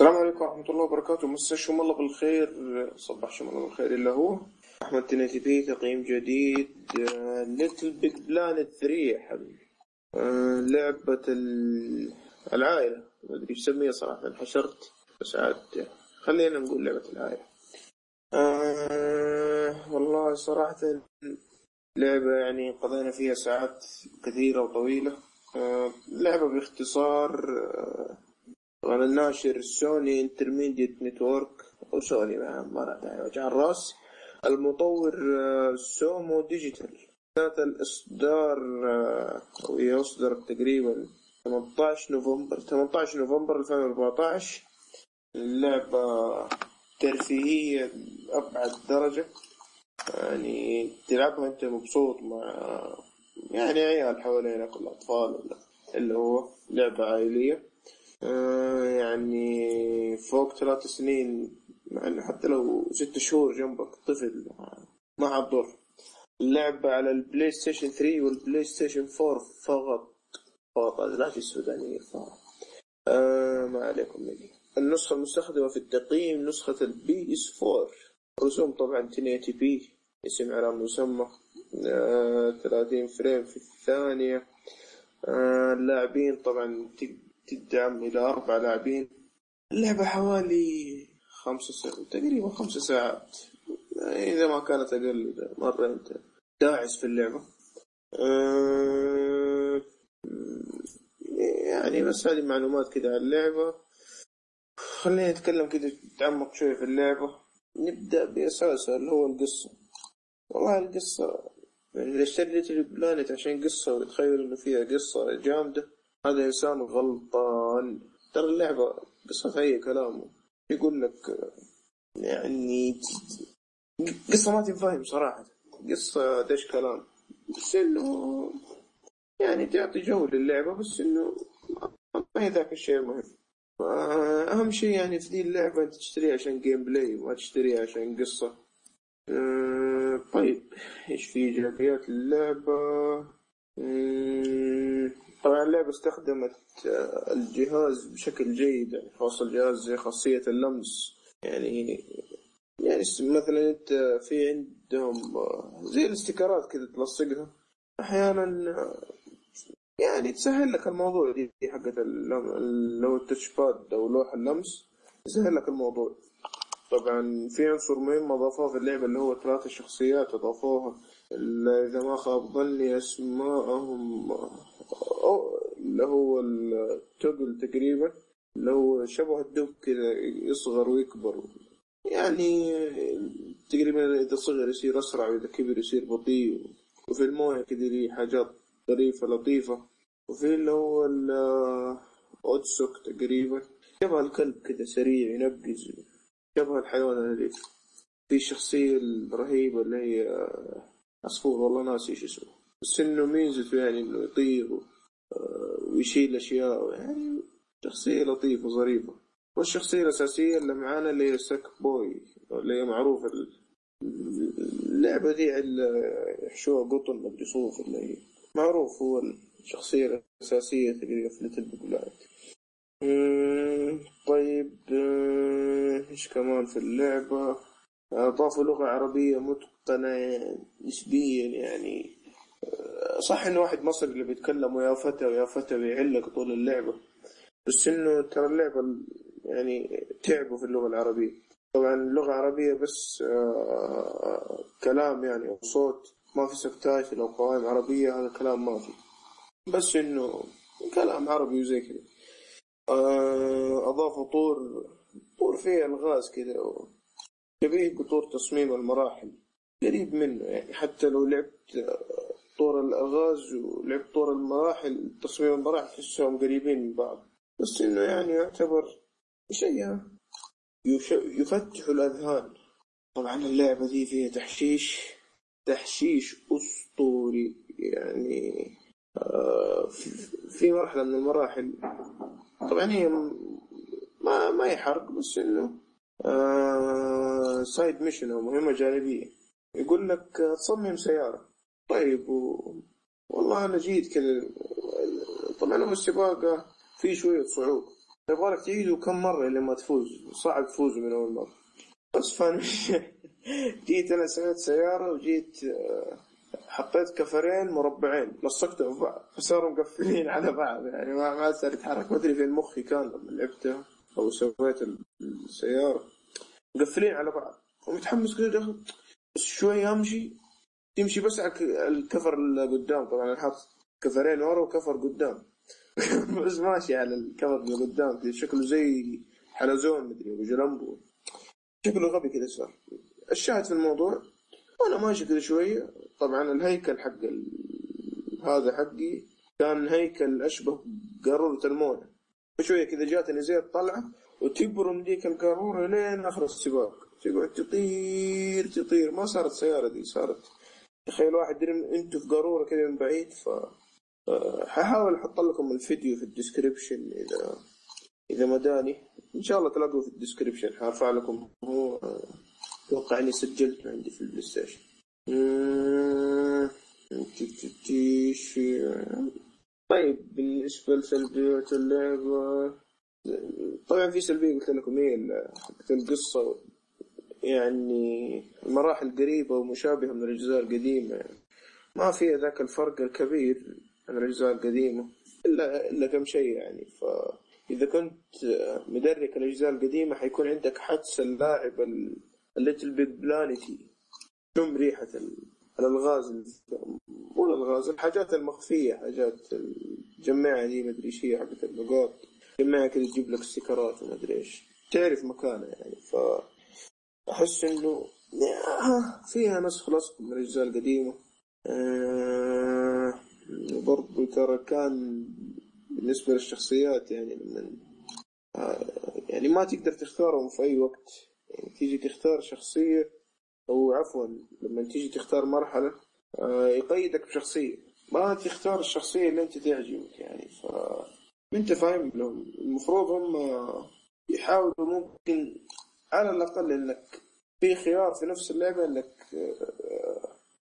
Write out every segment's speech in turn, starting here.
السلام عليكم ورحمة الله وبركاته. مساكم الله بالخير. صبحكم الله بالخير إلا هو. أحمد تنيتي بي تقييم جديد. Little Big Planet 3 يا حبيبي. لعبة ال- العائلة. ما أدري إيش أسميها صراحة. انحشرت. بس عاد خلينا نقول لعبة العائلة. آه والله صراحة لعبة يعني قضينا فيها ساعات كثيرة وطويلة. آه لعبة باختصار آه طبعا الناشر سوني entertainment network أو سوني ما له داعي وجع الراس المطور آه، Sumo Digital. كانت الإصدار آه، اصدرت تقريبا 18 نوفمبر 18 نوفمبر 2014 اللعبة ترفيهية بأبعد درجة. يعني تلعبها أنت مبسوط مع يعني عيال حوالينك ولا أطفال ولا اللي هو لعبة عائلية. يعني فوق ثلاث سنين يعني حتى لو ست شهور جنبك طفل ما حتضر اللعبة على البلاي ستيشن 3 والبلاي ستيشن 4 فقط فقط لا في السودانية فقط آه ما عليكم مني. النسخة المستخدمة في التقييم نسخة ال PS4 رسوم طبعا 1080p اسم على مسمى. آه 30 فريم في الثانية. آه اللاعبين طبعا تدعم إلى أربع لاعبين. اللعبة حوالي خمسة ساعات تقريبا خمسة ساعات. إذا ما كانت أقل مرة أنت داعس في اللعبة. آه، يعني بس هذه معلومات كده عن اللعبة. خلينا نتكلم كده نتعمق شوية في اللعبة. نبدأ بأساسها اللي هو القصة. والله القصة يعني اشتريت البلانت عشان قصة وتخيل إنه فيها قصة جامدة هذا إنسان غلطان. ترى اللعبة قصتها أي كلام يقول لك يعني قصة ما تنفهم صراحة. قصة دش كلام. بس إنه يعني تعطي جو للعبة بس إنه ما هي ذاك الشيء المهم. أهم شيء يعني في ذي اللعبة أنت تشتريها عشان gameplay ما تشتريها عشان قصة. أه، طيب إيش في إيجابيات اللعبة؟ مم، طبعا اللعبة استخدمت آه، الجهاز بشكل جيد يعني خاصة الجهاز زي خاصية اللمس. يعني يعني مثلا أنت في عندهم آه، زي ال stickerات كذا تلصقها. أحيانا آه، يعني تسهل لك الموضوع دي حقت اللم- لو التاتش باد أو لوح اللمس تسهل لك الموضوع. طبعا في عنصر مهم أضافوه في اللعبة اللي هو ثلاث شخصيات اضافوها إذا ما خاب ظني أسماءهم اللي هو التوجل تقريبا اللي هو شبه الدب كذا يصغر ويكبر. يعني تقريبا إذا صغر يصير أسرع وإذا كبر يصير بطيء. وفي المويه كذا لي حاجات ظريفة لطيفة. وفي اللي هو الاوتسوك تقريبا. شبه الكلب كذا سريع ينقز شبه الحيوان الأليف في الشخصية الرهيبة اللي هي عصفور والله ناسي إيش اسمه. بس إنه ميزته يعني إنه يطير آه، ويشيل أشياء يعني شخصية لطيفة ظريفة والشخصية الأساسية اللي معانا اللي هي ساك بوي اللي هي معروفة ال- اللعبة دي اللي يحشوها قطن مدري صوف اللي هي. معروف هو الشخصية الأساسية تقريبا في Little Big Planet مم، طيب آه، إيش كمان في اللعبة. أضافوا لغة عربية متقنة نسبيا يعني. آه، صح إنه واحد مصري اللي بيتكلم يا فتى ويا فتى بيعلق طول اللعبة. بس إنه ترى اللعبة يعني تعبوا في اللغة العربية. طبعا اللغة العربية بس آه، كلام يعني وصوت ما في سبتايتل أو قوائم عربية هذا كلام ما في. بس إنه كلام عربي وزي كذا. آه، أضافوا طور طور فيه ألغاز كذا شبيه بطور تصميم المراحل. قريب منه يعني. حتى لو لعبت آه، طور الألغاز ولعبت طور المراحل تصميم المراحل تحسهم قريبين من بعض. بس إنه يعني يعتبر شيء يش- يفتح الأذهان. طبعا اللعبة دي فيها تحشيش تحشيش أسطوري يعني آه، في مرحلة من المراحل. طبعا هي ما ما هي حرق بس انه side mission أو مهمة جانبية. يقول لك تصمم سيارة. طيب و... والله أنا جيت كذا طبعا هو السباقة في شوية صعوبة. يبغالك تعيده كم مرة لما تفوز؟ صعب تفوز من أول مرة. بس فأنا جيت أنا سويت سيارة وجيت آه، حطيت كفرين مربعين. لصقتهم في بعض فصاروا مقفلين على بعض يعني ما ما صار يتحرك ما أدري فين مخي كان لما لعبته أو سويت السيارة. مقفلين على بعض. ومتحمس كذا داخل بس شوي أمشي. تمشي بس على الكفر اللي قدام. طبعا أنا حاط كفرين ورا وكفر قدام. بس ماشي على الكفر اللي قدام شكله زي حلزون مدري ابو جلمبو شكله غبي كذا صار. الشاهد في الموضوع وأنا ماشي كذا شوية. طبعا الهيكل حق. هذا حقي كان هيكل أشبه قارورة الموية. شوية كذا جاتني زي الطلعه وتبرم ديك القارورة لين آخر السباق. تقعد تطير تطير. ما صارت سيارة دي صارت. تخيل واحد أنتوا في قارورة كذا من بعيد ف ححاول أحط لكم الفيديو في الديسكريبشن اذا إذا مداني. إن شاء الله تلاقوه في الديسكريبشن. حرفع لكم هو أتوقع إني سجلت عندي في البلاي ستيشن. طيب بالنسبة لسلبيات اللعبة طبعا في سلبية قلت لكم هي القصة يعني المراحل قريبة ومشابهة من الأجزاء القديمة يعني ما فيها ذاك الفرق الكبير عن الأجزاء القديمة إلا إلا كم شيء يعني. فإذا كنت مدرك الأجزاء القديمة حيكون عندك حدس اللاعب ال Little Big Planetي شم ريحة الألغاز مو الألغاز الحاجات المخفية حاجات الجماعة دي مدري إيش هي حقت النقاط جماعة كذا تجيب لك استيكرات ومدري إيش. تعرف مكانها يعني ف أحس إنه فيها نسخ لصق من الأجزاء القديمة. أه برضو ترى كان بالنسبة للشخصيات يعني لما آه، يعني ما تقدر تختارهم في أي وقت. يعني تيجي تختار شخصية أو عفوا لما تيجي تختار مرحلة آه، يقيدك بشخصية. ما تختار الشخصية اللي أنت تعجبك يعني. ف أنت فاهم لهم. المفروض هم يحاولوا ممكن على الأقل إنك في خيار في نفس اللعبة إنك آه،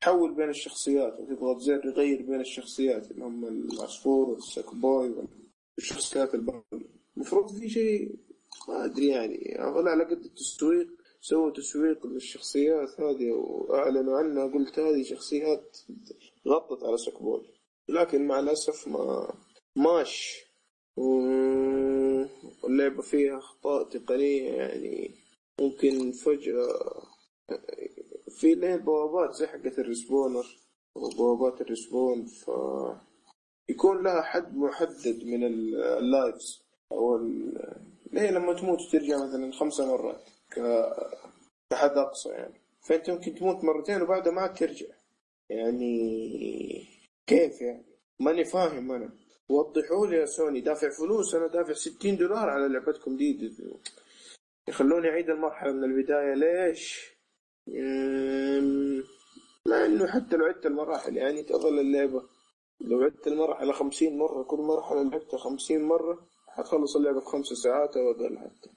تحول بين الشخصيات. وتضغط زر يغير بين الشخصيات اللي هم العصفور والسك بوي والشخصيات المفروض في شيء ما أدري يعني. على قد التسويق سووا تسويق للشخصيات هذه وأعلنوا عنها قلت هذه شخصيات غطت على سكبول. لكن مع الأسف ما ماش. واللعبة فيها أخطاء تقنية يعني ممكن فجأة في ليه بوابات زي حقة الريسبونر وبوابات ال respawn ف يكون لها حد محدد من ال lives أو ليه لما تموت ترجع مثلا خمسة مرات. كحد اقصى يعني. فأنت ممكن تموت مرتين وبعدها ما ترجع. يعني كيف يعني؟ ماني فاهم أنا. وضحوا لي يا سوني دافع فلوس أنا دافع 60 دولار على لعبتكم دي. يخلوني أعيد المرحلة من البداية. ليش؟ مع إنه حتى لو عدت المراحل يعني تظل اللعبة. لو عدت المرحلة خمسين مرة كل مرحلة لعبتها خمسين مرة حتخلص اللعبة في خمس ساعات أو أقل حتى.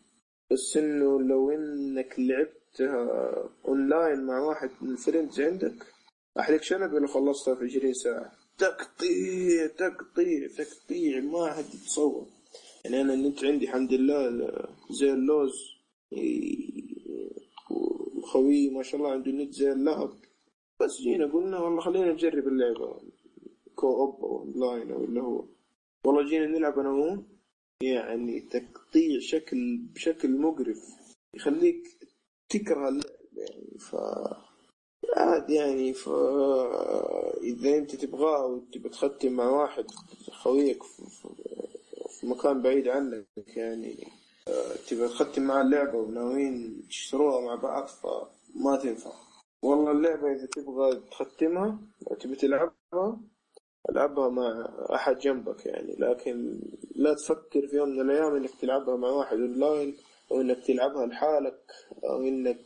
بس إنه لو إنك لعبتها أونلاين مع واحد من ال friends عندك احرق شنب لو خلصتها في 20 ساعة. تقطيع تقطيع تقطيع ما حد يتصور. يعني أنا النت عندي الحمد لله زي اللوز. وخوي ما شاء الله عنده النت زي اللهب بس جينا قلنا والله خلينا نجرب اللعبة. كو أوب أو أونلاين أو اللي هو. والله جينا نلعب أنا وهو. يعني تقطيع شكل بشكل مقرف يخليك تكره اللعب يعني ف عاد يعني ف إذا أنت تبغاه وتبغى تختم مع واحد خويك في مكان بعيد عنك يعني تبغى تختم معاه اللعبة وناويين تشتروها مع بعض فما تنفع. والله اللعبة إذا تبغى تختمها تبي تلعبها العبها مع أحد جنبك يعني لكن لا تفكر في يوم من الأيام إنك تلعبها مع واحد أونلاين أو إنك تلعبها لحالك أو إنك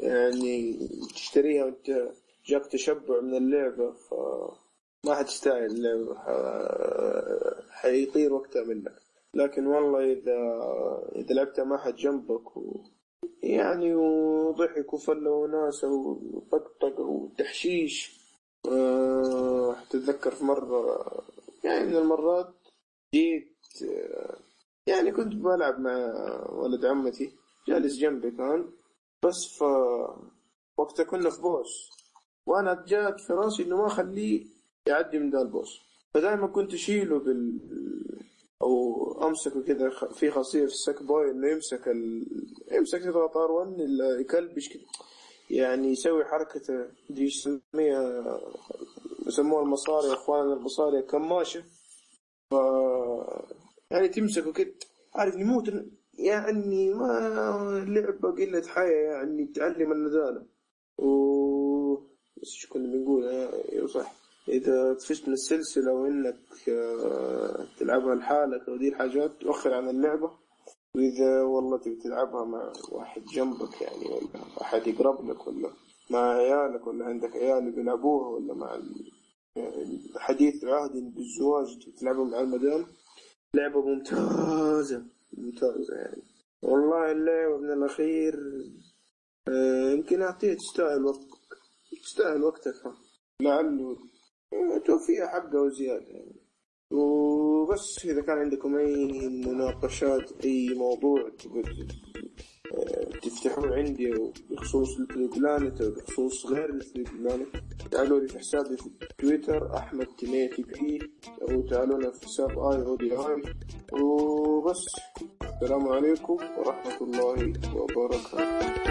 يعني تشتريها وأنت جاك تشبع من اللعبة فما حتستاهل اللعبة حيطير وقتها منك. لكن والله إذا إذا لعبتها مع أحد جنبك و يعني وضحك وفلة وناسة وطقطق وتحشيش تتذكر في مرة يعني من المرات جيت يعني كنت بلعب مع ولد عمتي جالس جنبي كان بس ف وقتها كنا في بوس وأنا جات في رأسي إنه ما اخليه يعدي من ذا البوس. فدائما كنت أشيله بال أو أمسكه كذا في خاصيه في السك بوي إنه يمسك ال... يمسك يضغط ار 1 يكلبش كذا يعني يسوي حركة دي يسميها؟ يسموها المصاري اخواننا المصاري كماشة. ف يعني تمسكه كده عارف يموت. يعني ما لعبة قلة حياة يعني تعلم الندالة و بس إيش كنا بنقول؟ أيوه صح. إذا طفشت من السلسلة وإنك آه، تلعبها لحالك أو دي الحاجات توخر عن اللعبة. وإذا والله تبي تلعبها مع واحد جنبك يعني ولا أحد يقرب لك ولا مع عيالك ولا عندك عيال بيلعبوها ولا مع حديث العهد بالزواج تلعبها مع المدام؟ لعبة ممتازة ممتازة يعني. والله اللعبة من الأخير آه، يمكن أعطيها تستاهل وقت تستاهل وقتك لعله توفيها حقه وزيادة يعني. وبس إذا كان عندكم أي مناقشات أي موضوع تفتحوه عندي بخصوص ال planet أو بخصوص غير ال planet تعالوا لي في حسابي في تويتر أحمد تي ام تي بي أو تعالوا لنا في حساب آي أو دي آي. وبس السلام عليكم ورحمة الله وبركاته.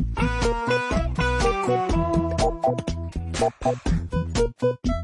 Thank you.